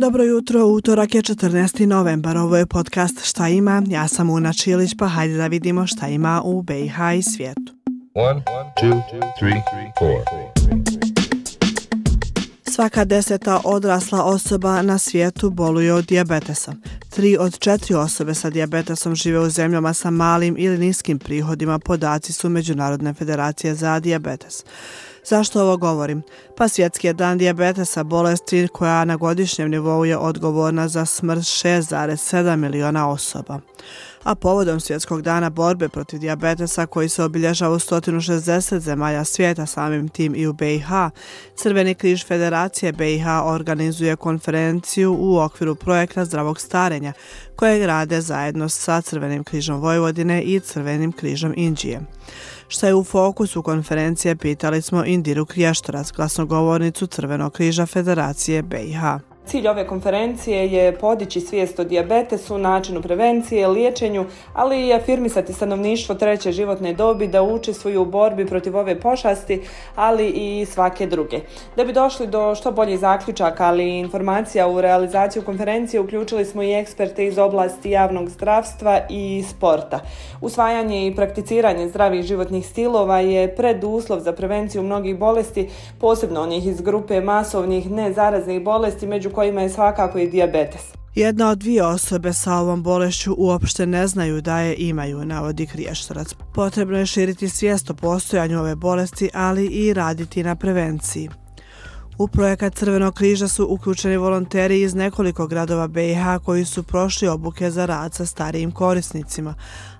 Dobro jutro, utorak je 14. novembar, ovo je podcast Šta ima, ja sam Una Čilić, pa hajde da vidimo šta ima u BiH i svijetu. One, two, three, Svaka deseta odrasla osoba na svijetu boluje od dijabetesa. Tri od četiri osobe sa dijabetesom žive u zemljama sa malim ili niskim prihodima, podaci su Međunarodne federacije za dijabetes. Zašto ovo govorim? Pa svjetski je dan dijabetesa bolesti koja na godišnjem nivou je odgovorna za smrt 6,7 miliona osoba. A povodom svjetskog dana borbe protiv dijabetesa koji se obilježava u 160 zemalja svijeta samim tim i u BiH, Crveni križ Federacije BiH organizuje konferenciju u okviru projekta zdravog starenja koje rade zajedno sa Crvenim križom Vojvodine i Crvenim križom Indije. Šta je u fokusu konferencije, pitali smo Indiru Kriještorac, glasnogovornicu Crvenog križa Federacije BiH. Cilj ove konferencije je podići svijest o dijabetesu, načinu prevencije, liječenju, ali i afirmisati stanovništvo treće životne dobi da učestvuju u borbi protiv ove pošasti, ali i svake druge. Da bi došli do što boljih zaključaka, ali i informacija u realizaciju konferencije, uključili smo i eksperte iz oblasti javnog zdravstva i sporta. Usvajanje i prakticiranje zdravih životnih stilova je preduslov za prevenciju mnogih bolesti, posebno onih iz grupe masovnih nezaraznih bolesti, među kojima je svakako i dijabetes. Jedna od dvije osobe sa ovom bolešću uopšte ne znaju da je imaju, navodi Kriještorac. Potrebno je širiti svijest o postojanju ove bolesti, ali i raditi na prevenciji. U projekat Crvenog križa su uključeni volonteri iz nekoliko gradova BiH koji su prošli obuke za rad sa starijim korisnicima.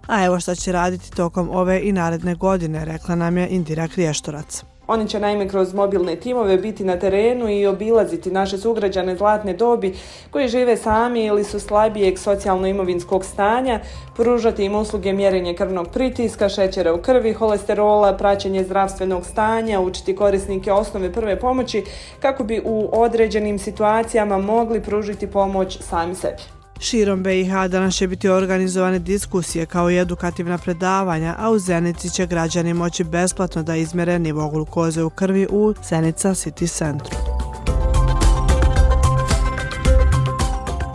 A evo šta će raditi tokom ove i naredne godine, rekla nam je Indira Kriještorac. Oni će naime kroz mobilne timove biti na terenu i obilaziti naše sugrađane zlatne dobi koji žive sami ili su slabijeg socijalno-imovinskog stanja, pružati im usluge mjerenje krvnog pritiska, šećera u krvi, holesterola, praćenje zdravstvenog stanja, učiti korisnike osnove prve pomoći kako bi u određenim situacijama mogli pružiti pomoć sami sebi. Širom BiH danas će biti organizovane diskusije kao i edukativna predavanja, a u Zenici će građani moći besplatno da izmere nivo glukoze u krvi u Zenica City Centru.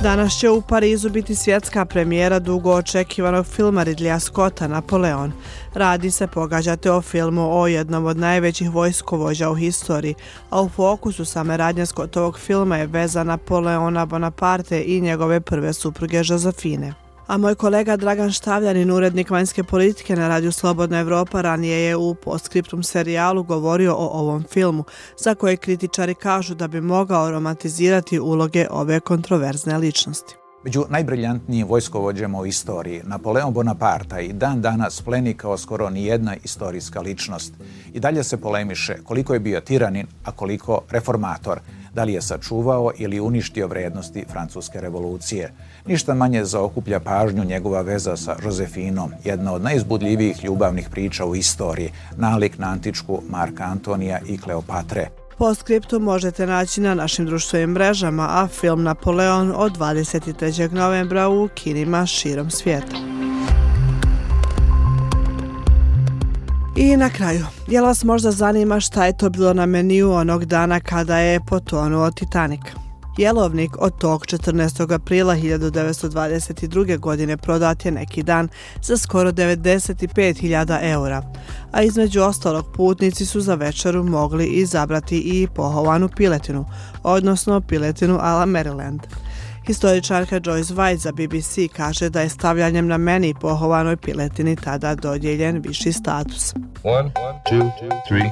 Danas će u Parizu biti svjetska premijera dugo očekivanog filma Ridleya Scotta Napoleon. Radi se, pogađate o filmu o jednom od najvećih vojskovođa u historiji, a u fokusu same radnje Scottovog filma je veza Napoleona Bonaparte i njegove prve supruge Josefine. A moj kolega Dragan Štavljanin, urednik vanjske politike na radiju Slobodna Evropa, ranije je u postscriptum serijalu govorio o ovom filmu, za koje kritičari kažu da bi mogao romantizirati uloge ove kontroverzne ličnosti. Među najbriljantnijim vojskovođama u istoriji, Napoleon Bonaparte i dan danas pleni kao skoro nijedna istorijska ličnost. I dalje se polemiše koliko je bio tiranin, a koliko reformator, da li je sačuvao ili uništio vrednosti Francuske revolucije. Ništa manje zaokuplja pažnju njegova veza sa Josefinom, jedna od najizbudljivijih ljubavnih priča u istoriji, nalik na antičku Marka Antonija i Kleopatre. Postscriptum možete naći na našim društvenim mrežama, a film Napoleon od 23. novembra u kinima širom svijeta. I na kraju, jel vas možda zanima šta je to bilo na meniju onog dana kada je potonuo Titanic? Jelovnik od tog 14. aprila 1922. godine prodat je neki dan za skoro 95.000 eura, a između ostalog putnici su za večeru mogli izabrati i pohovanu piletinu, odnosno piletinu a la Maryland. Historičarka Joyce White za BBC kaže da je stavljanjem na meni pohovanoj piletini tada dodjeljen viši status. One, two, three,